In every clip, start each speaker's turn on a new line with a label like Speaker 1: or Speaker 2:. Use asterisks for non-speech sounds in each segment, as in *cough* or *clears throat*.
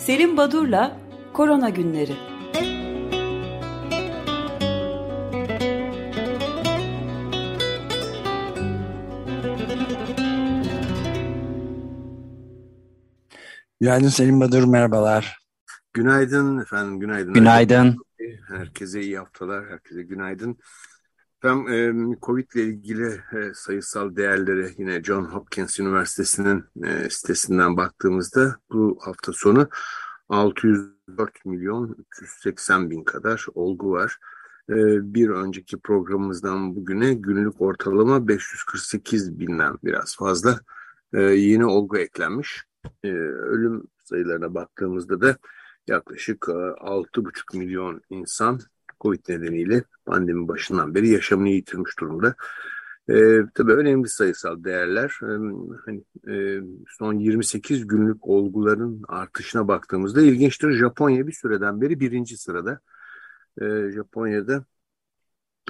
Speaker 1: Selim Badur'la Korona Günleri.
Speaker 2: Günaydın Selim Badur, merhabalar.
Speaker 3: Günaydın efendim, günaydın.
Speaker 2: Günaydın.
Speaker 3: Herkese iyi haftalar, herkese günaydın. Efendim, Covid ile ilgili sayısal değerlere yine John Hopkins Üniversitesi'nin sitesinden baktığımızda bu hafta sonu 604 milyon 380 bin kadar olgu var. Bir önceki programımızdan bugüne günlük ortalama 548 binden biraz fazla yeni olgu eklenmiş. Ölüm sayılarına baktığımızda da yaklaşık 6,5 milyon insan Covid nedeniyle pandemi başından beri yaşamını yitirmiş durumda. E, tabii önemli sayısal değerler. E, hani, e, son 28 günlük olguların artışına baktığımızda ilginçtir. Japonya bir süreden beri birinci sırada. E, Japonya'da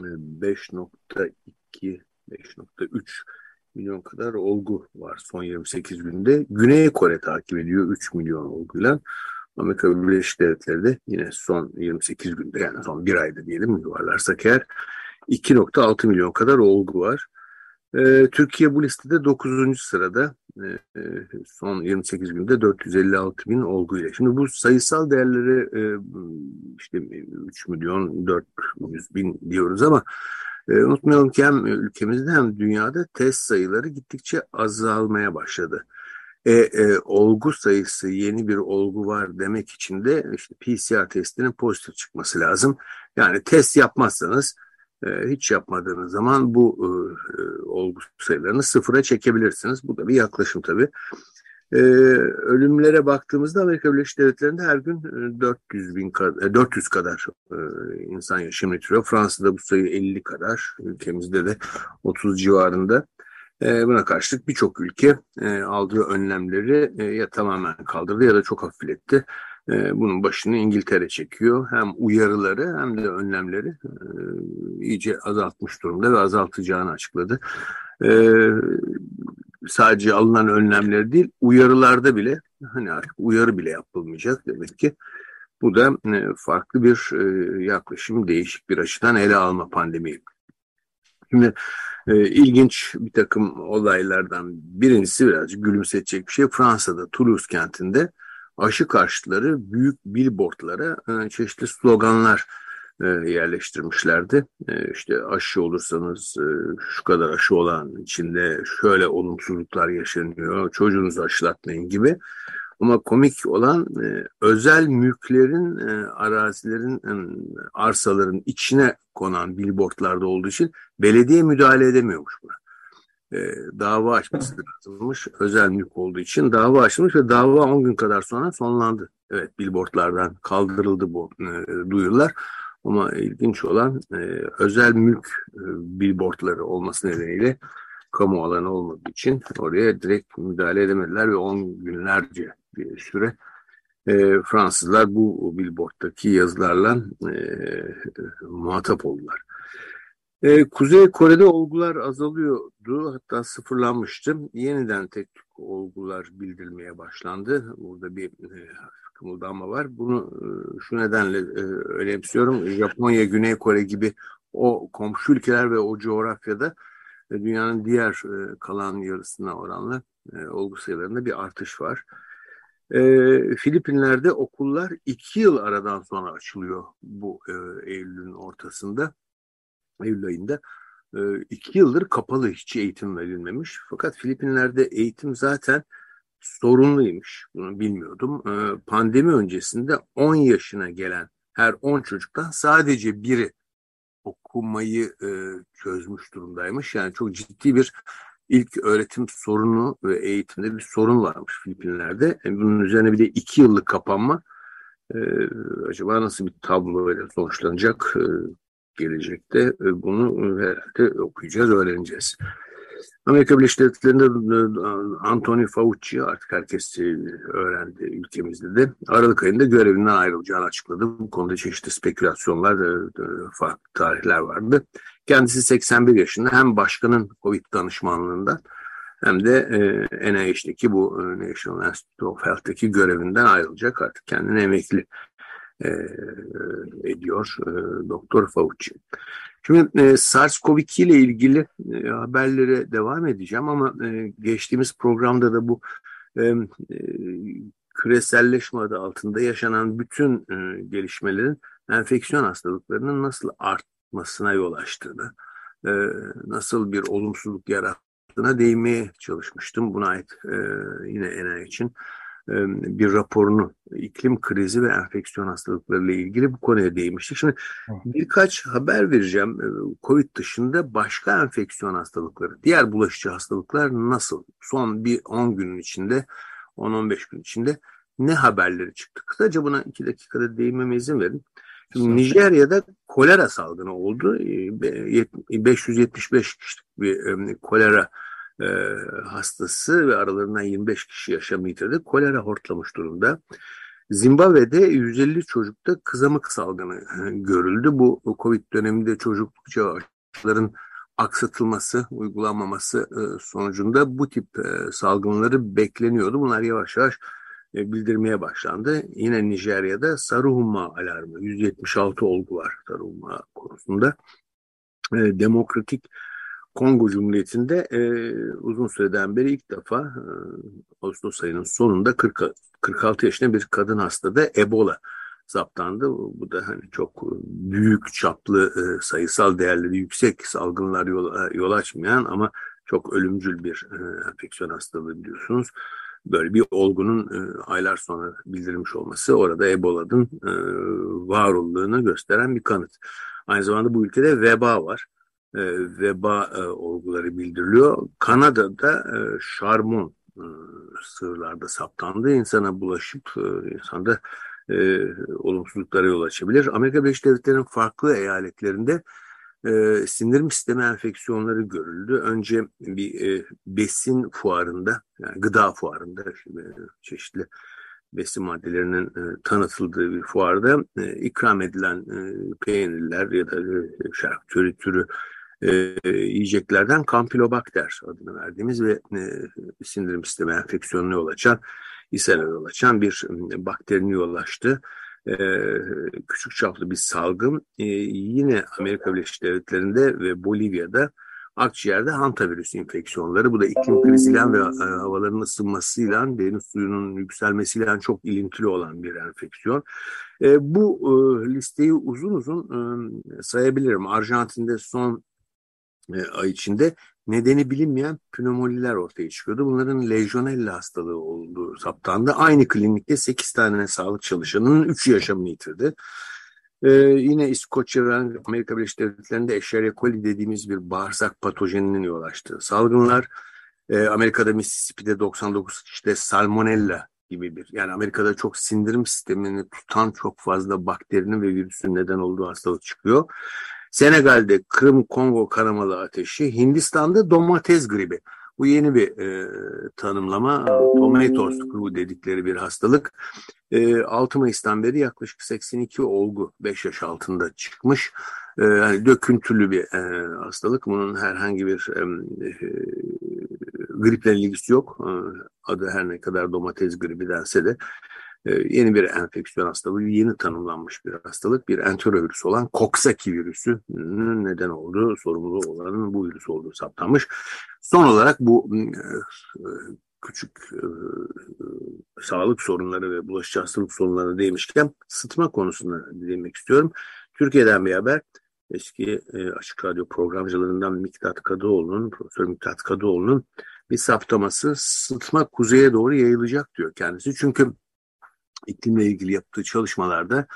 Speaker 3: e, 5.2 5.3 milyon kadar olgu var son 28 günde. Güney Kore takip ediyor 3 milyon olguyla. Amerika Birleşik Devletleri de yine son 28 günde yani son bir ayda diyelim yuvarlarsak eğer 2.6 milyon kadar olgu var. Ee, Türkiye bu listede 9. sırada ee, e, son 28 günde 456 bin olguyla. Şimdi bu sayısal değerleri e, işte 3 milyon 400 bin diyoruz ama e, unutmayalım ki hem ülkemizde hem dünyada test sayıları gittikçe azalmaya başladı. E, e, olgu sayısı yeni bir olgu var demek için de işte PCR testinin pozitif çıkması lazım. Yani test yapmazsanız e, hiç yapmadığınız zaman bu e, e, olgu sayılarını sıfıra çekebilirsiniz. Bu da bir yaklaşım tabii. E, ölümlere baktığımızda Amerika Birleşik Devletleri'nde her gün 400 bin 400 kadar e, insan yaşamını yitiriyor. Fransa'da bu sayı 50 kadar, ülkemizde de 30 civarında. E, buna karşılık birçok ülke e, aldığı önlemleri e, ya tamamen kaldırdı ya da çok hafifletti. E, bunun başını İngiltere çekiyor. Hem uyarıları hem de önlemleri iyice azaltmış durumda ve azaltacağını açıkladı. Sadece alınan önlemleri değil, uyarılarda bile hani artık uyarı bile yapılmayacak demek ki. Bu da farklı bir yaklaşım, değişik bir açıdan ele alma pandemiyi. Şimdi e, ilginç bir takım olaylardan birincisi birazcık gülümsetecek bir şey. Fransa'da Toulouse kentinde aşı karşıtları büyük billboardlara e, çeşitli sloganlar e, yerleştirmişlerdi. E, işte aşı olursanız e, şu kadar aşı olan içinde şöyle olumsuzluklar yaşanıyor, çocuğunuzu aşılatmayın gibi. Ama komik olan e, özel mülklerin, e, arazilerin, e, arsaların içine konan billboardlarda olduğu için belediye müdahale edemiyormuş buna. E, dava açması lazımmış. Özel mülk olduğu için dava açılmış ve dava 10 gün kadar sonra sonlandı. Evet billboardlardan kaldırıldı bu e, duyurular. Ama ilginç olan e, özel mülk e, billboardları olması nedeniyle kamu alanı olmadığı için oraya direkt müdahale edemediler ve 10 günlerce bir süre e, Fransızlar bu billboarddaki yazılarla e, muhatap oldular. E, Kuzey Kore'de olgular azalıyordu hatta sıfırlanmıştı. Yeniden tek olgular bildirilmeye başlandı. Burada bir e, kımıldama var. Bunu e, şu nedenle e, önemsiyorum. Japonya, Güney Kore gibi o komşu ülkeler ve o coğrafyada e, dünyanın diğer e, kalan yarısına oranla e, olgu sayılarında bir artış var. E, Filipinler'de okullar iki yıl aradan sonra açılıyor bu Eylül'ün ortasında, Eylül ayında. E, iki yıldır kapalı, hiç eğitim verilmemiş. Fakat Filipinler'de eğitim zaten sorunluymuş. Bunu bilmiyordum. Pandemi öncesinde 10 yaşına gelen her 10 çocuktan sadece biri okumayı e, çözmüş durumdaymış. Yani çok ciddi bir ilk öğretim sorunu ve eğitimde bir sorun varmış Filipinler'de. E, bunun üzerine bir de iki yıllık kapanma e, acaba nasıl bir tablo ile sonuçlanacak e, gelecekte e, bunu herhalde okuyacağız, öğreneceğiz. Amerika Birleşik Devletleri'nde e, Anthony Fauci artık herkes e, öğrendi ülkemizde de Aralık ayında görevinden ayrılacağını açıkladı. Bu konuda çeşitli spekülasyonlar, farklı tarihler vardı. Kendisi 81 yaşında hem başkanın Covid danışmanlığından hem de e, NIH'teki bu e, National Institute of Health'teki görevinden ayrılacak artık kendini emekli e, ediyor e, Doktor Fauci. Şimdi e, SARS-CoV-2 ile ilgili e, haberlere devam edeceğim ama e, geçtiğimiz programda da bu e, e, küreselleşme adı altında yaşanan bütün e, gelişmelerin enfeksiyon hastalıklarının nasıl artmasına yol açtığını, e, nasıl bir olumsuzluk yarattığına değinmeye çalışmıştım. Buna ait e, yine ENA için bir raporunu iklim krizi ve enfeksiyon hastalıkları ile ilgili bu konuya değinmiştik. Şimdi birkaç haber vereceğim. Covid dışında başka enfeksiyon hastalıkları, diğer bulaşıcı hastalıklar nasıl? Son bir 10 günün içinde, 10-15 gün içinde ne haberleri çıktı? Kısaca buna iki dakikada değinmeme izin verin. Şimdi Nijerya'da kolera salgını oldu. 575 kişilik bir kolera e, hastası ve aralarından 25 kişi yaşamı yitirdi. Kolera hortlamış durumda. Zimbabwe'de 150 çocukta kızamık salgını e, görüldü. Bu Covid döneminde çocuklukça aşıların aksatılması, uygulanmaması e, sonucunda bu tip e, salgınları bekleniyordu. Bunlar yavaş yavaş bildirmeye başlandı. Yine Nijerya'da sarı humma alarmı, 176 olgu var sarı humma konusunda. Demokratik Kongo Cumhuriyeti'nde e, uzun süreden beri ilk defa e, Ağustos ayının sonunda 40, 46 yaşında bir kadın hastada Ebola zaptandı. Bu da hani çok büyük çaplı e, sayısal değerleri yüksek salgınlar yol, e, yol açmayan ama çok ölümcül bir e, enfeksiyon hastalığı biliyorsunuz. Böyle bir olgunun e, aylar sonra bildirilmiş olması orada Ebola'nın e, var olduğunu gösteren bir kanıt. Aynı zamanda bu ülkede veba var e, veba e, olguları bildiriliyor. Kanada'da e, şarmon e, sığırlarda saptandı. insana bulaşıp e, insanda e, olumsuzluklara yol açabilir. Amerika Birleşik Devletleri'nin farklı eyaletlerinde e, sindirim sistemi enfeksiyonları görüldü. Önce bir e, besin fuarında, yani gıda fuarında e, çeşitli besin maddelerinin e, tanıtıldığı bir fuarda e, ikram edilen e, peynirler ya da e, şarküteri türü e, yiyeceklerden Campylobacter adını verdiğimiz ve e, sindirim sistemi enfeksiyonuna yol açan, ishale yol açan bir e, bakterinin yol açtı. E, küçük çaplı bir salgın e, yine Amerika Birleşik Devletleri'nde ve Bolivya'da akciğerde hantavirüs enfeksiyonları. Bu da iklim kriziyle ve e, havaların ısınmasıyla, deniz suyunun yükselmesiyle çok ilintili olan bir enfeksiyon. E, bu e, listeyi uzun uzun e, sayabilirim. Arjantin'de son e, ay içinde nedeni bilinmeyen pneumoniler ortaya çıkıyordu. Bunların lejyonella hastalığı olduğu saptandı. Aynı klinikte 8 tane sağlık çalışanının 3'ü yaşamını yitirdi. Ee, yine İskoçya ve Amerika Birleşik Devletleri'nde Escherichia coli dediğimiz bir bağırsak patojeninin yol açtığı salgınlar. Ee, Amerika'da Mississippi'de 99 kişide salmonella gibi bir yani Amerika'da çok sindirim sistemini tutan çok fazla bakterinin ve virüsün neden olduğu hastalık çıkıyor. Senegal'de Kırım Kongo kanamalı ateşi, Hindistan'da domates gribi. Bu yeni bir e, tanımlama. Tomatoes gribi dedikleri bir hastalık. E, 6 Mayıs'tan beri yaklaşık 82 olgu 5 yaş altında çıkmış. E, yani döküntülü bir e, hastalık. Bunun herhangi bir e, e, griple ilgisi yok. E, adı her ne kadar domates gribi dense de yeni bir enfeksiyon hastalığı, yeni tanımlanmış bir hastalık, bir enterovirüs olan Coxsackie virüsünün neden olduğu, sorumlu olanın bu virüs olduğu saptanmış. Son olarak bu e, küçük e, sağlık sorunları ve bulaşıcı hastalık sorunlarına değmişken sıtma konusunda değinmek istiyorum. Türkiye'den bir haber. Eski e, Açık Radyo programcılarından Miktat Kadıoğlu'nun, Profesör Miktat Kadıoğlu'nun bir saptaması sıtma kuzeye doğru yayılacak diyor kendisi. Çünkü iklimle ilgili yaptığı çalışmalarda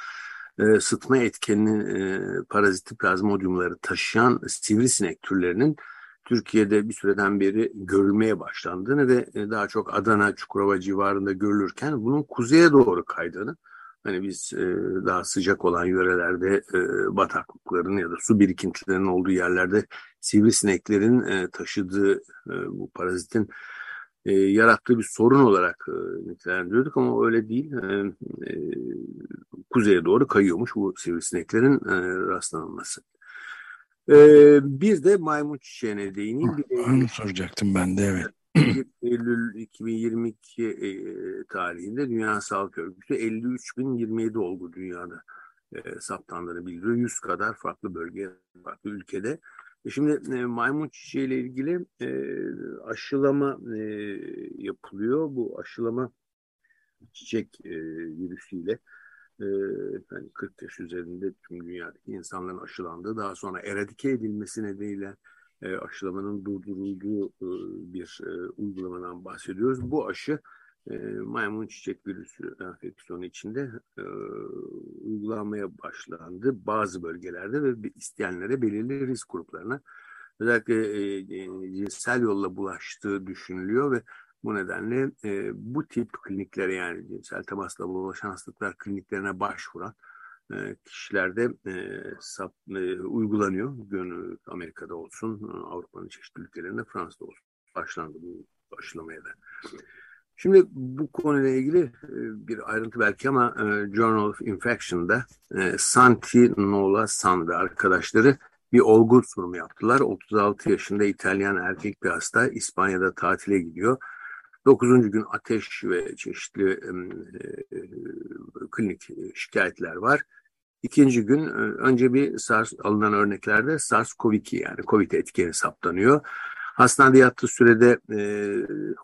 Speaker 3: e, sıtma etkenini e, paraziti plazmodiumları taşıyan sivrisinek türlerinin Türkiye'de bir süreden beri görülmeye başlandığını ve e, daha çok Adana, Çukurova civarında görülürken bunun kuzeye doğru kaydığını hani biz e, daha sıcak olan yörelerde e, bataklıkların ya da su birikintilerinin olduğu yerlerde sivrisineklerin e, taşıdığı e, bu parazitin e, yarattığı bir sorun olarak e, nitelendiriyorduk ama öyle değil. E, e, kuzeye doğru kayıyormuş bu sivrisineklerin e, rastlanılması. E, bir de maymun çiçeğine değineyim. Bir
Speaker 2: Onu soracaktım ben de evet.
Speaker 3: Eylül 2022 e, tarihinde Dünya Sağlık Örgütü 53.027 olgu dünyada e, saptandığını bildiriyor. 100 kadar farklı bölge, farklı ülkede. Şimdi e, maymun çiçeği ile ilgili e, aşılama e, yapılıyor. Bu aşılama çiçek e, virüsüyle e, yani 40 yaş üzerinde tüm dünyadaki insanların aşılandığı daha sonra eradike edilmesi nedeniyle e, aşılamanın durdurulduğu e, bir e, uygulamadan bahsediyoruz. Bu aşı e, maymun çiçek virüsü enfeksiyonu içinde e, uygulanmaya başlandı bazı bölgelerde ve isteyenlere belirli risk gruplarına özellikle e, e, cinsel yolla bulaştığı düşünülüyor ve bu nedenle e, bu tip kliniklere yani cinsel temasla bulaşan hastalıklar kliniklerine başvuran e, kişilerde e, sap, e, uygulanıyor. Amerika'da olsun, Avrupa'nın çeşitli ülkelerinde, Fransa'da olsun. Başlandı bu aşılamaya da. Şimdi bu konuyla ilgili e, bir ayrıntı belki ama e, Journal of Infection'da e, Santi Nola San ve arkadaşları bir olgu sunumu yaptılar. 36 yaşında İtalyan erkek bir hasta İspanya'da tatile gidiyor. 9. gün ateş ve çeşitli klinik şikayetler var. İkinci gün önce bir SARS alınan örneklerde SARS-CoV-2 yani COVID etkeni saptanıyor. Hastanede yattığı sürede e,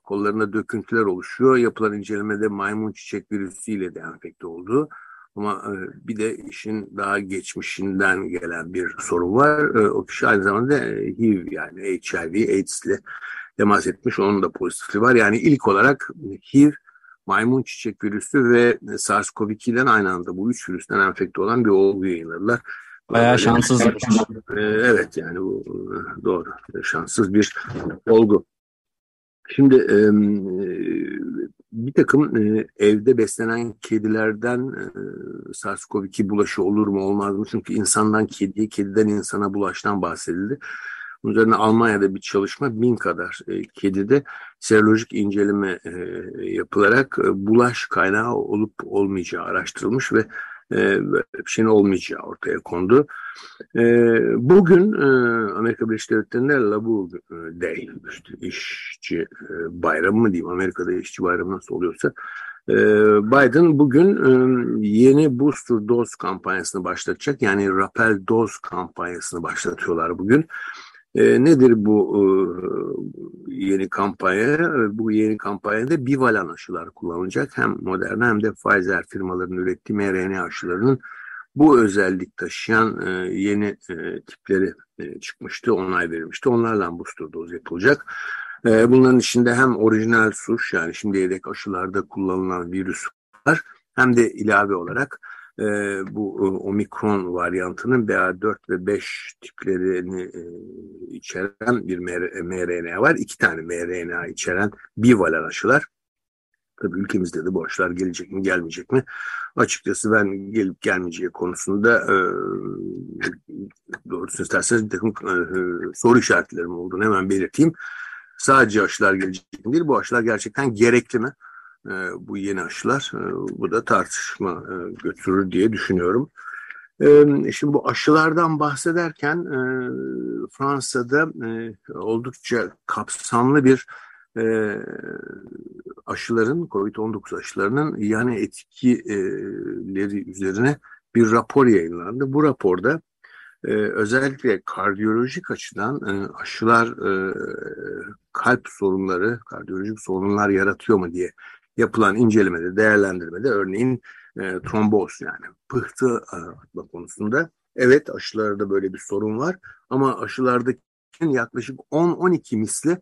Speaker 3: kollarında döküntüler oluşuyor. Yapılan incelemede maymun çiçek virüsüyle de enfekte oldu. Ama e, bir de işin daha geçmişinden gelen bir sorun var. E, o kişi aynı zamanda HIV yani HIV, AIDS ile temas etmiş. Onun da pozitifliği var. Yani ilk olarak HIV, maymun çiçek virüsü ve SARS-CoV-2'den aynı anda bu üç virüsten enfekte olan bir olgu yayınladılar.
Speaker 2: Bayağı şanssız.
Speaker 3: Ee, evet yani bu doğru. Şanssız bir olgu. Şimdi e, bir takım e, evde beslenen kedilerden e, SARS-CoV-2 bulaşı olur mu olmaz mı? Çünkü insandan kediye, kediden insana bulaştan bahsedildi. Bunun üzerine Almanya'da bir çalışma bin kadar e, kedide serolojik inceleme e, yapılarak e, bulaş kaynağı olup olmayacağı araştırılmış ve e, bir şeyin olmayacağı ortaya kondu. E, bugün e, Amerika Birleşik Devletleri'nde Labor Day, işte işçi e, bayramı mı diyeyim, Amerika'da işçi bayramı nasıl oluyorsa, e, Biden bugün e, yeni booster doz kampanyasını başlatacak. Yani rappel doz kampanyasını başlatıyorlar bugün. E, nedir bu e, yeni kampanya? Bu yeni kampanyada bivalan aşılar kullanılacak. Hem Moderna hem de Pfizer firmalarının ürettiği mRNA aşılarının bu özellik taşıyan e, yeni e, tipleri e, çıkmıştı, onay verilmişti. Onlarla booster doz yapılacak. E, bunların içinde hem orijinal suş yani şimdiye dek aşılarda kullanılan virüs var hem de ilave olarak e, bu e, omikron varyantının BA4 ve 5 tiplerini e, içeren bir mRNA var. İki tane mRNA içeren bivalent aşılar. Tabii ülkemizde de bu aşılar gelecek mi gelmeyecek mi? Açıkçası ben gelip gelmeyeceği konusunda e, doğrusunu isterseniz bir takım e, soru işaretlerim olduğunu hemen belirteyim. Sadece aşılar gelecek mi değil, bu aşılar gerçekten gerekli mi? E, bu yeni aşılar. E, bu da tartışma e, götürür diye düşünüyorum. E, şimdi bu aşılardan bahsederken e, Fransa'da oldukça kapsamlı bir aşıların, COVID-19 aşılarının yani etkileri üzerine bir rapor yayınlandı. Bu raporda özellikle kardiyolojik açıdan aşılar kalp sorunları, kardiyolojik sorunlar yaratıyor mu diye yapılan incelemede, değerlendirmede örneğin e, tromboz yani pıhtı atma konusunda evet aşılarda böyle bir sorun var ama aşılardaki yaklaşık 10-12 misli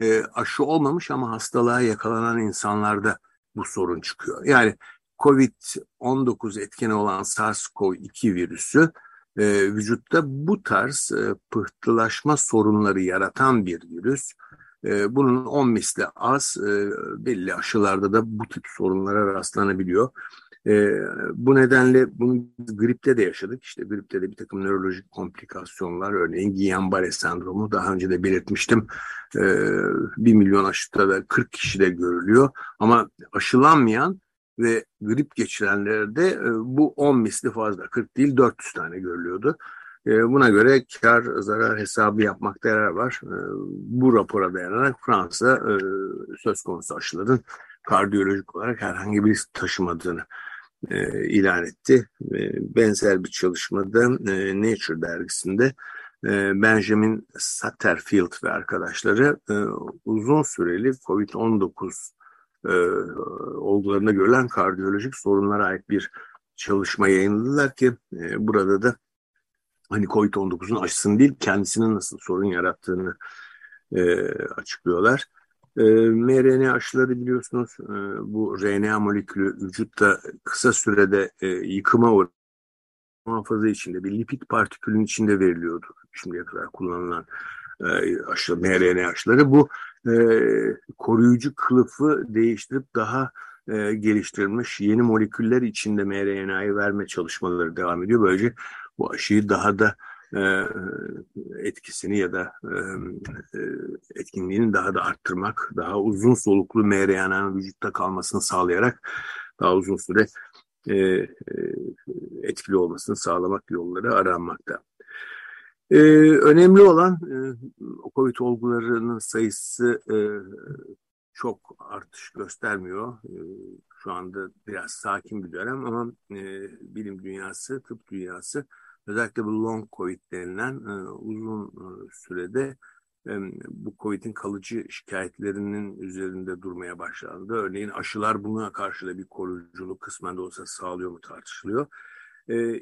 Speaker 3: e, aşı olmamış ama hastalığa yakalanan insanlarda bu sorun çıkıyor. Yani COVID-19 etkeni olan SARS-CoV-2 virüsü e, vücutta bu tarz e, pıhtılaşma sorunları yaratan bir virüs. Ee, bunun 10 misli az e, belli aşılarda da bu tip sorunlara rastlanabiliyor. E, bu nedenle bunu gripte de yaşadık. İşte gripte de bir takım nörolojik komplikasyonlar, örneğin Guillain-Barré sendromu daha önce de belirtmiştim. E, 1 milyon aşıda da 40 kişide görülüyor. Ama aşılanmayan ve grip geçirenlerde e, bu 10 misli fazla. 40 değil 400 tane görülüyordu. E, buna göre kar zarar hesabı yapmakta yarar var. E, bu rapora dayanarak Fransa e, söz konusu aşıların kardiyolojik olarak herhangi bir taşımadığını e, ilan etti. Benzer bir çalışmada e, Nature dergisinde Benjamin Satterfield ve arkadaşları uzun süreli COVID-19 e, olgularında görülen kardiyolojik sorunlara ait bir çalışma yayınladılar ki burada da hani COVID-19'un aşısını değil kendisinin nasıl sorun yarattığını e, açıklıyorlar. E, mRNA aşıları biliyorsunuz e, bu RNA molekülü vücutta kısa sürede e, yıkıma uğrar muhafaza içinde bir lipid partikülün içinde veriliyordu şimdiye kadar kullanılan e, aşı, mRNA aşıları. Bu e, koruyucu kılıfı değiştirip daha e, geliştirilmiş yeni moleküller içinde mRNA'yı verme çalışmaları devam ediyor. Böylece bu aşıyı daha da e, etkisini ya da e, e, etkinliğini daha da arttırmak, daha uzun soluklu mRNA'nın vücutta kalmasını sağlayarak daha uzun süre etkili olmasını sağlamak yolları aranmakta. önemli olan o COVID olgularının sayısı çok artış göstermiyor. şu anda biraz sakin bir dönem ama bilim dünyası, tıp dünyası özellikle bu long COVID denilen e, uzun e, sürede e, bu COVID'in kalıcı şikayetlerinin üzerinde durmaya başlandı. Örneğin aşılar buna karşı da bir koruyuculuk kısmen de olsa sağlıyor mu tartışılıyor. E,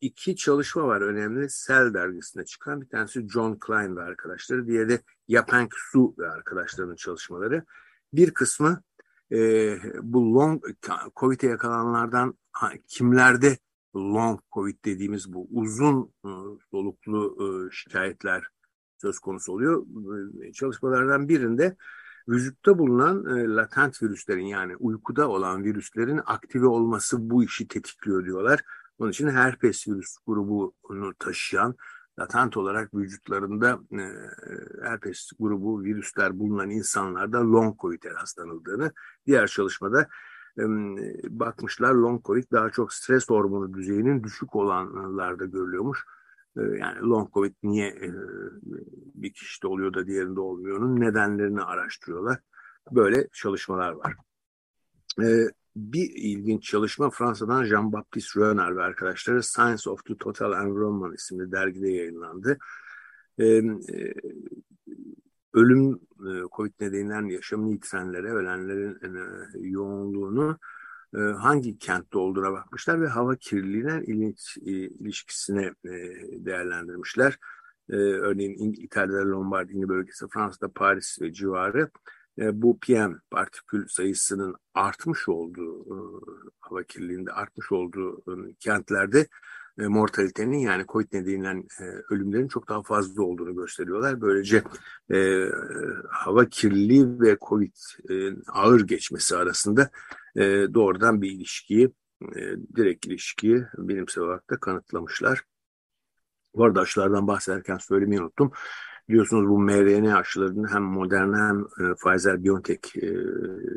Speaker 3: iki çalışma var önemli. Cell dergisine çıkan bir tanesi John Klein ve arkadaşları. Diğeri de Yapeng Su ve arkadaşlarının çalışmaları. Bir kısmı e, bu long COVID'e yakalananlardan kimlerde long COVID dediğimiz bu uzun e, soluklu e, şikayetler söz konusu oluyor. E, çalışmalardan birinde vücutta bulunan latent virüslerin yani uykuda olan virüslerin aktive olması bu işi tetikliyor diyorlar. Onun için herpes virüs grubunu taşıyan latent olarak vücutlarında herpes grubu virüsler bulunan insanlarda long COVID rastlanıldığını, diğer çalışmada bakmışlar long covid daha çok stres hormonu düzeyinin düşük olanlarda görülüyormuş. Yani long covid niye bir kişide oluyor da diğerinde olmuyor onun nedenlerini araştırıyorlar. Böyle çalışmalar var. Bir ilginç çalışma Fransa'dan Jean-Baptiste Renard ve arkadaşları Science of the Total Environment isimli dergide yayınlandı ölüm e, COVID nedeniyle yaşamını yitirenlere, ölenlerin e, yoğunluğunu e, hangi kentte olduğuna bakmışlar ve hava kirliliğine ilişkisine değerlendirmişler. Örneğin İtalya'da Lombardini bölgesi, Fransa'da Paris ve civarı bu PM partikül sayısının artmış olduğu, hava kirliliğinde artmış olduğu kentlerde e, mortalitenin yani COVID nedeniyle e, ölümlerin çok daha fazla olduğunu gösteriyorlar. Böylece e, hava kirliliği ve COVID e, ağır geçmesi arasında e, doğrudan bir ilişkiyi, e, direkt ilişkiyi bilimsel olarak da kanıtlamışlar. Bu arada aşılardan bahsederken söylemeyi unuttum. Biliyorsunuz bu mRNA aşılarını hem Moderna hem e, Pfizer-BioNTech e,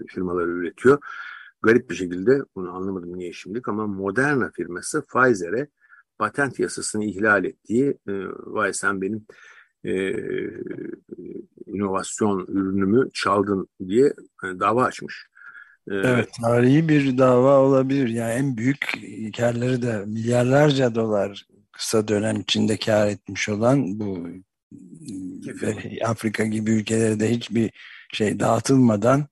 Speaker 3: firmaları üretiyor. Garip bir şekilde bunu anlamadım niye şimdilik ama Moderna firması Pfizer'e patent yasasını ihlal ettiği e, vay sen benim e, inovasyon ürünümü çaldın diye e, dava açmış.
Speaker 2: E, evet tarihi bir dava olabilir. Yani en büyük karları da milyarlarca dolar kısa dönem içinde kar etmiş olan bu Afrika gibi ülkelere de hiçbir şey dağıtılmadan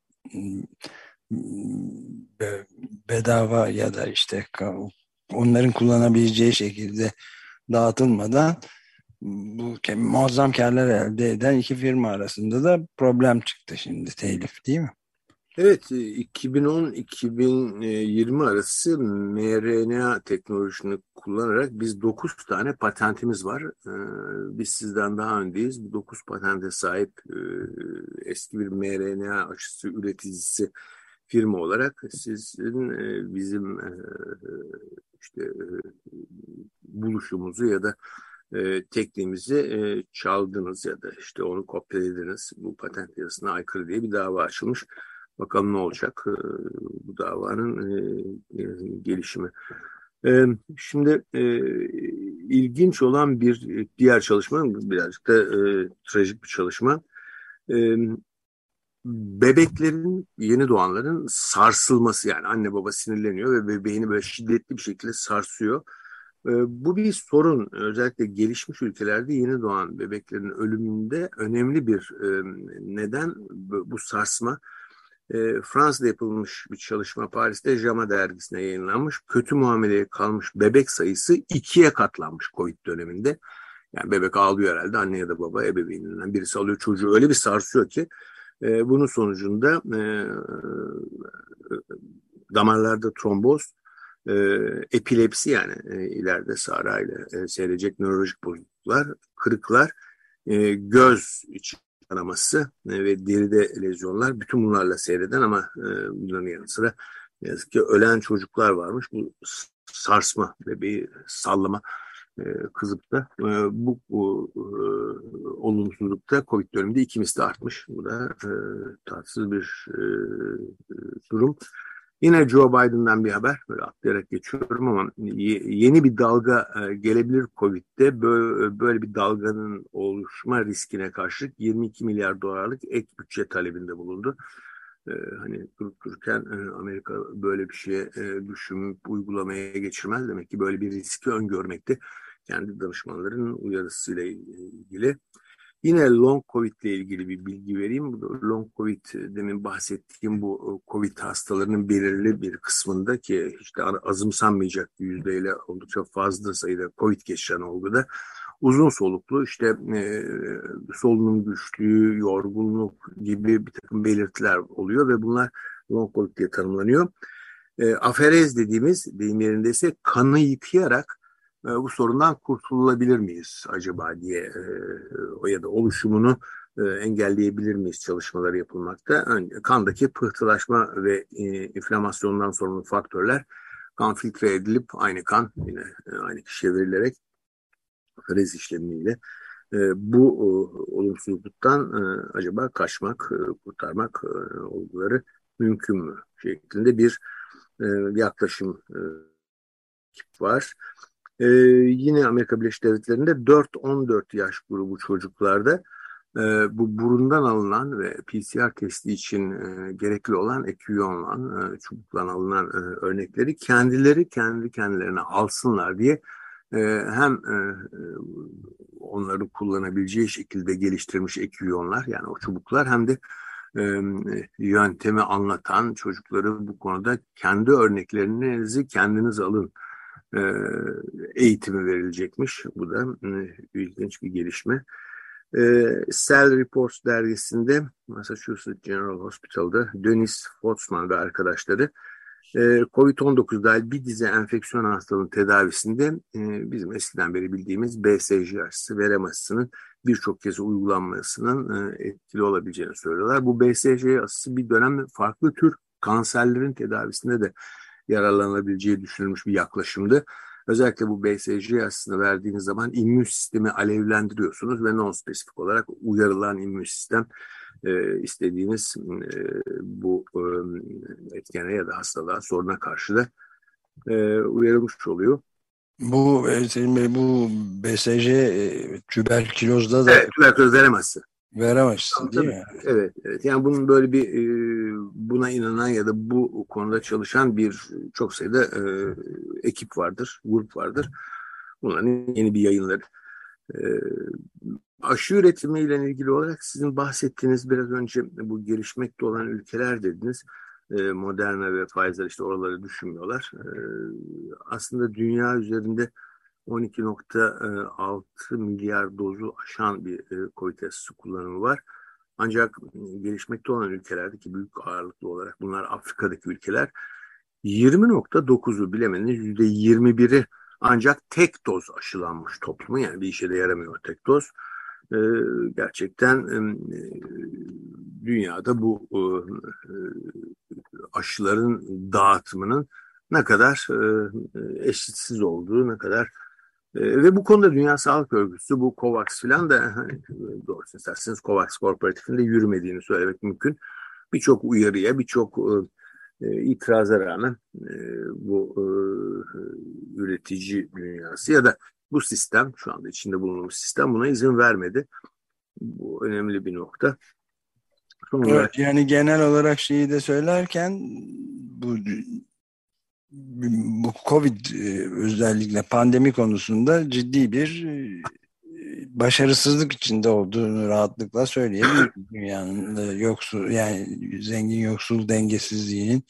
Speaker 2: bedava ya da işte onların kullanabileceği şekilde dağıtılmadan bu muazzam karlar elde eden iki firma arasında da problem çıktı şimdi telif değil mi?
Speaker 3: Evet 2010-2020 arası mRNA teknolojisini kullanarak biz 9 tane patentimiz var. Ee, biz sizden daha öndeyiz. Bu 9 patente sahip e, eski bir mRNA aşısı üreticisi firma olarak sizin e, bizim e, işte e, buluşumuzu ya da tekniğimizi çaldınız ya da işte onu kopyaladınız bu patent yasasına aykırı diye bir dava açılmış. Bakalım ne olacak bu davanın gelişimi. Şimdi ilginç olan bir diğer çalışma, birazcık da trajik bir çalışma. Bebeklerin, yeni doğanların sarsılması yani anne baba sinirleniyor ve bebeğini böyle şiddetli bir şekilde sarsıyor. E, bu bir sorun. Özellikle gelişmiş ülkelerde yeni doğan bebeklerin ölümünde önemli bir e, neden bu sarsma. E, Fransa'da yapılmış bir çalışma Paris'te JAMA dergisine yayınlanmış. Kötü muameleye kalmış bebek sayısı ikiye katlanmış COVID döneminde. Yani bebek ağlıyor herhalde anne ya da baba ebeveyninden birisi alıyor çocuğu öyle bir sarsıyor ki e, bunun sonucunda e, damarlarda tromboz, e, epilepsi yani e, ileride Sara ile e, seyredecek nörolojik bozukluklar, kırıklar, e, göz içi kanaması e, ve deride lezyonlar bütün bunlarla seyreden ama e, bunların yanı sıra yazık ki ölen çocuklar varmış. Bu sarsma, bebeği sallama e, kızıp da e, bu, bu e, olumsuzlukta Covid döneminde iki misli artmış. Bu da e, tatsız bir e, durum. Yine Joe Biden'dan bir haber. Böyle atlayarak geçiyorum ama yeni bir dalga e, gelebilir Covid'de. Böyle, bir dalganın oluşma riskine karşılık 22 milyar dolarlık ek bütçe talebinde bulundu. Hani durup dururken e, Amerika böyle bir şeye e, düşünüp uygulamaya geçirmez. Demek ki böyle bir riski öngörmekte kendi danışmanların uyarısıyla ilgili. Yine long covid ile ilgili bir bilgi vereyim. Long covid demin bahsettiğim bu e, covid hastalarının belirli bir kısmında ki işte azımsanmayacak yüzdeyle oldukça fazla sayıda covid geçiren olguda uzun soluklu işte e, solunum güçlüğü, yorgunluk gibi bir takım belirtiler oluyor ve bunlar long covid diye tanımlanıyor. E, aferez dediğimiz deyim yerindeyse kanı yıkayarak e, bu sorundan kurtulabilir miyiz acaba diye e, o ya da oluşumunu e, engelleyebilir miyiz çalışmaları yapılmakta. Kandaki pıhtılaşma ve inflamasyondan sorumlu faktörler kan filtre edilip aynı kan yine aynı kişiye verilerek frez işlemiyle bu olumsuzluktan acaba kaçmak, kurtarmak olguları mümkün mü şeklinde bir yaklaşım var. Ee, yine Amerika Birleşik Devletleri'nde 4-14 yaş grubu çocuklarda e, bu burundan alınan ve PCR testi için e, gerekli olan eküyonlan, e, çubuktan alınan e, örnekleri kendileri kendi kendilerine alsınlar diye e, hem e, onları kullanabileceği şekilde geliştirmiş eküyonlar yani o çubuklar hem de e, yöntemi anlatan çocukları bu konuda kendi örneklerinizi kendiniz alın e, eğitimi verilecekmiş. Bu da e, ilginç bir gelişme. E, Cell Reports dergisinde Massachusetts General Hospital'da Dennis Fotzman ve arkadaşları COVID-19 dahil bir dizi enfeksiyon hastalığının tedavisinde bizim eskiden beri bildiğimiz BCG aşısı, verem aşısının birçok kez uygulanmasının etkili olabileceğini söylüyorlar. Bu BCG aşısı bir dönem farklı tür kanserlerin tedavisinde de yararlanabileceği düşünülmüş bir yaklaşımdı. Özellikle bu BCG aslında verdiğiniz zaman immün sistemi alevlendiriyorsunuz ve non-spesifik olarak uyarılan immün sistem e, istediğiniz e, bu e, etkene ya da hastalığa soruna karşı da e, uyarılmış oluyor.
Speaker 2: Bu e, Selim Bey bu BCG e, tüberkülozda da
Speaker 3: evet, tüberküloz veremezsin.
Speaker 2: Veremezsin değil mi?
Speaker 3: Evet, evet. Yani bunun böyle bir e, buna inanan ya da bu konuda çalışan bir çok sayıda e, ekip vardır, grup vardır. Bunların yeni bir yayınları. E, aşı üretimiyle ilgili olarak sizin bahsettiğiniz biraz önce bu gelişmekte olan ülkeler dediniz. Moderna ve Pfizer işte oraları düşünmüyorlar. Aslında dünya üzerinde 12.6 milyar dozu aşan bir e, COVID aşısı kullanımı var. Ancak gelişmekte olan ülkelerdeki büyük ağırlıklı olarak bunlar Afrika'daki ülkeler 20.9'u bilemediniz %21'i ancak tek doz aşılanmış toplumu yani bir işe de yaramıyor tek doz. Ee, gerçekten e, dünyada bu aşıların dağıtımının ne kadar eşitsiz olduğu, ne kadar e, ve bu konuda Dünya Sağlık Örgütü, bu COVAX filan da *laughs* hani, doğrusu isterseniz COVAX Korporatif'in de yürümediğini söylemek mümkün. Birçok uyarıya, birçok e, e, itiraza rağmen e, bu e, üretici dünyası ya da bu sistem şu anda içinde bulunduğumuz sistem buna izin vermedi. Bu önemli bir nokta.
Speaker 2: Sonra... Evet, yani genel olarak şeyi de söylerken bu bu Covid e, özellikle pandemi konusunda ciddi bir e, başarısızlık içinde olduğunu rahatlıkla söyleyebiliriz. Dünyanın *laughs* yoksul yani zengin yoksul dengesizliğinin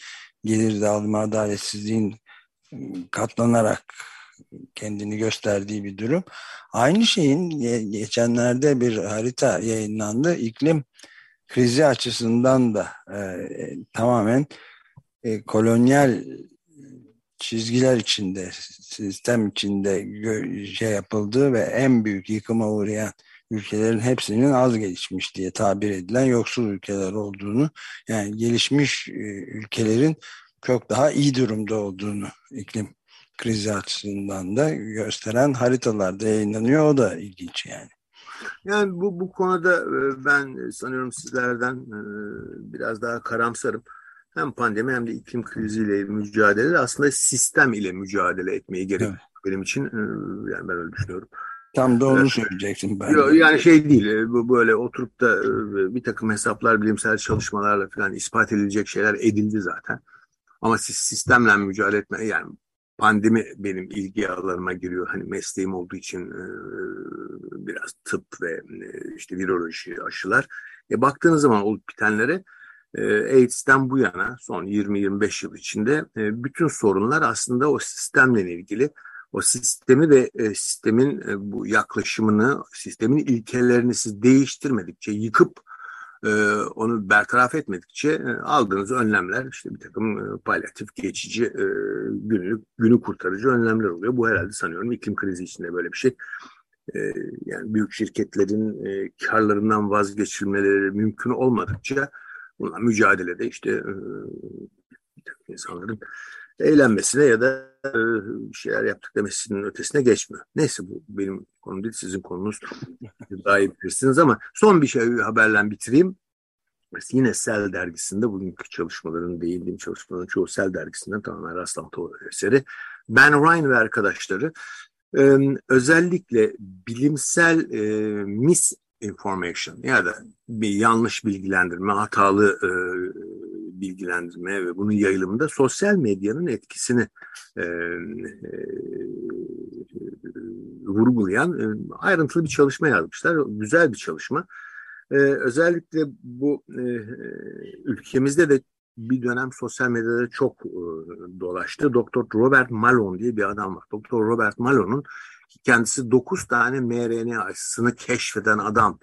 Speaker 2: gelir dağılımı adaletsizliğin katlanarak kendini gösterdiği bir durum. Aynı şeyin geçenlerde bir harita yayınlandı. İklim krizi açısından da e, tamamen e, kolonyal çizgiler içinde, sistem içinde şey yapıldığı ve en büyük yıkıma uğrayan ülkelerin hepsinin az gelişmiş diye tabir edilen yoksul ülkeler olduğunu, yani gelişmiş e, ülkelerin çok daha iyi durumda olduğunu iklim krizi açısından da gösteren haritalarda yayınlanıyor. O da ilginç yani.
Speaker 3: Yani bu, bu konuda e, ben sanıyorum sizlerden e, biraz daha karamsarım. Hem pandemi hem de iklim kriziyle mücadele aslında sistem ile mücadele etmeyi gerek evet. benim için. E, yani ben öyle düşünüyorum.
Speaker 2: Tam da onu evet. söyleyeceksin
Speaker 3: ben. Yani şey değil, bu böyle oturup da bir takım hesaplar, bilimsel çalışmalarla falan ispat edilecek şeyler edildi zaten. Ama siz sistemle mücadele etme, yani pandemi benim ilgi alanıma giriyor. Hani mesleğim olduğu için e, biraz tıp ve e, işte viroloji aşılar. E, baktığınız zaman olup bitenlere e, AIDS'ten bu yana son 20-25 yıl içinde e, bütün sorunlar aslında o sistemle ilgili. O sistemi ve e, sistemin e, bu yaklaşımını, sistemin ilkelerini siz değiştirmedikçe, yıkıp onu bertaraf etmedikçe aldığınız önlemler işte bir takım palyatif geçici günlük günü kurtarıcı önlemler oluyor. Bu herhalde sanıyorum iklim krizi içinde böyle bir şey. Yani büyük şirketlerin karlarından vazgeçilmeleri mümkün olmadıkça bununla mücadelede işte e, insanların eğlenmesine ya da e, şeyler yaptık demesinin ötesine geçmiyor. Neyse bu benim konum değil sizin konunuz. *laughs* Daha iyi bilirsiniz ama son bir şey haberle bitireyim. Yine Sel dergisinde bugünkü çalışmaların değindiğim çalışmaların çoğu Sel dergisinden tamamen rastlantı eseri. Ben Ryan ve arkadaşları e, özellikle bilimsel e, misinformation ya da bir yanlış bilgilendirme, hatalı e, bilgilendirme ve bunun yayılımında sosyal medyanın etkisini e, e, vurgulayan e, ayrıntılı bir çalışma yazmışlar. Güzel bir çalışma. E, özellikle bu e, ülkemizde de bir dönem sosyal medyada çok e, dolaştı. Doktor Robert Malone diye bir adam var. Doktor Robert Malone'un kendisi 9 tane mRNA aşısını keşfeden adam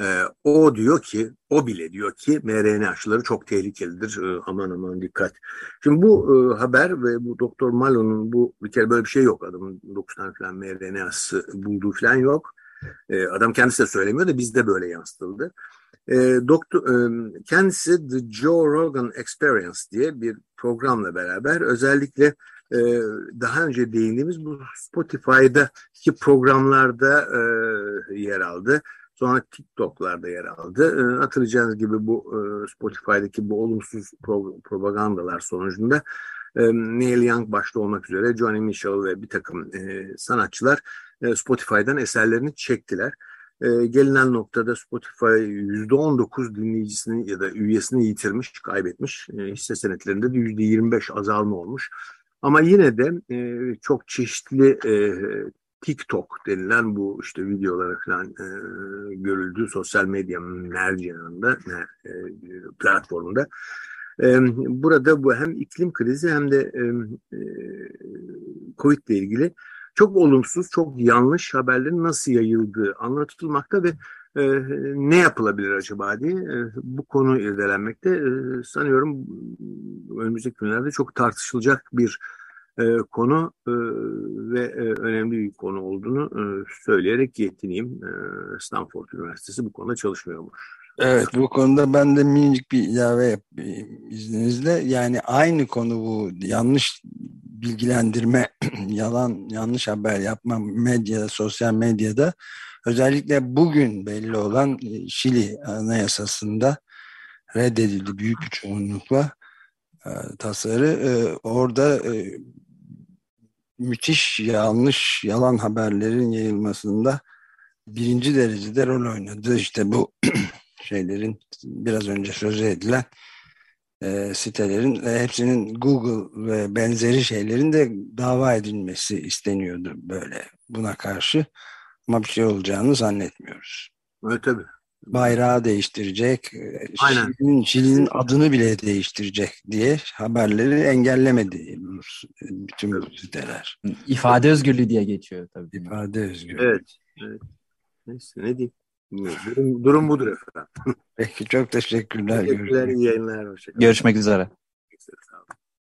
Speaker 3: e, o diyor ki, o bile diyor ki mRNA aşıları çok tehlikelidir. E, aman aman dikkat. Şimdi bu e, haber ve bu Doktor Malo'nun bu bir kere böyle bir şey yok. Adamın 9 tane falan mRNA aşısı bulduğu falan yok. E, adam kendisi de söylemiyor da bizde böyle yansıtıldı. E, doktor, e, kendisi The Joe Rogan Experience diye bir programla beraber özellikle e, daha önce değindiğimiz bu Spotify'daki programlarda e, yer aldı. Sonra TikTok'larda yer aldı. E, hatırlayacağınız gibi bu e, Spotify'daki bu olumsuz pro propagandalar sonucunda e, Neil Young başta olmak üzere Johnny Mitchell ve bir takım e, sanatçılar e, Spotify'dan eserlerini çektiler. E, gelinen noktada Spotify %19 dinleyicisini ya da üyesini yitirmiş, kaybetmiş. Hisse senetlerinde de %25 azalma olmuş. Ama yine de e, çok çeşitli e, TikTok denilen bu işte videolara falan e, görüldüğü sosyal medya mercanında, e, platformunda. E, burada bu hem iklim krizi hem de e, e, Covid ile ilgili çok olumsuz, çok yanlış haberlerin nasıl yayıldığı anlatılmakta ve e, ne yapılabilir acaba diye e, bu konu irdelenmekte. E, sanıyorum önümüzdeki günlerde çok tartışılacak bir e, konu e, ve e, önemli bir konu olduğunu e, söyleyerek yetineyim. E, Stanford Üniversitesi bu konuda çalışmıyormuş.
Speaker 2: Evet bu konuda ben de minicik bir ilave yapayım izninizle. Yani aynı konu bu yanlış bilgilendirme, *clears throat* yalan yanlış haber yapma medyada, sosyal medyada özellikle bugün belli olan e, Şili Anayasası'nda reddedildi büyük bir çoğunlukla e, tasarı. E, orada müthiş yanlış yalan haberlerin yayılmasında birinci derecede rol oynadı. İşte bu *clears throat* şeylerin biraz önce sözü edilen e, sitelerin e, hepsinin Google ve benzeri şeylerin de dava edilmesi isteniyordu böyle buna karşı. Ama bir şey olacağını zannetmiyoruz.
Speaker 3: Evet tabii.
Speaker 2: Bayrağı değiştirecek,
Speaker 3: Aynen.
Speaker 2: Şili'nin, Şili'nin adını bile değiştirecek diye haberleri engellemedi bütün bu siteler.
Speaker 4: İfade özgürlüğü diye geçiyor tabii.
Speaker 2: İfade özgürlüğü.
Speaker 3: Evet. evet. Neyse ne diyeyim. Durum, durum budur efendim.
Speaker 2: Peki çok teşekkürler.
Speaker 3: Teşekkürler, iyi yayınlar. Hoşçakalın.
Speaker 4: Görüşmek üzere.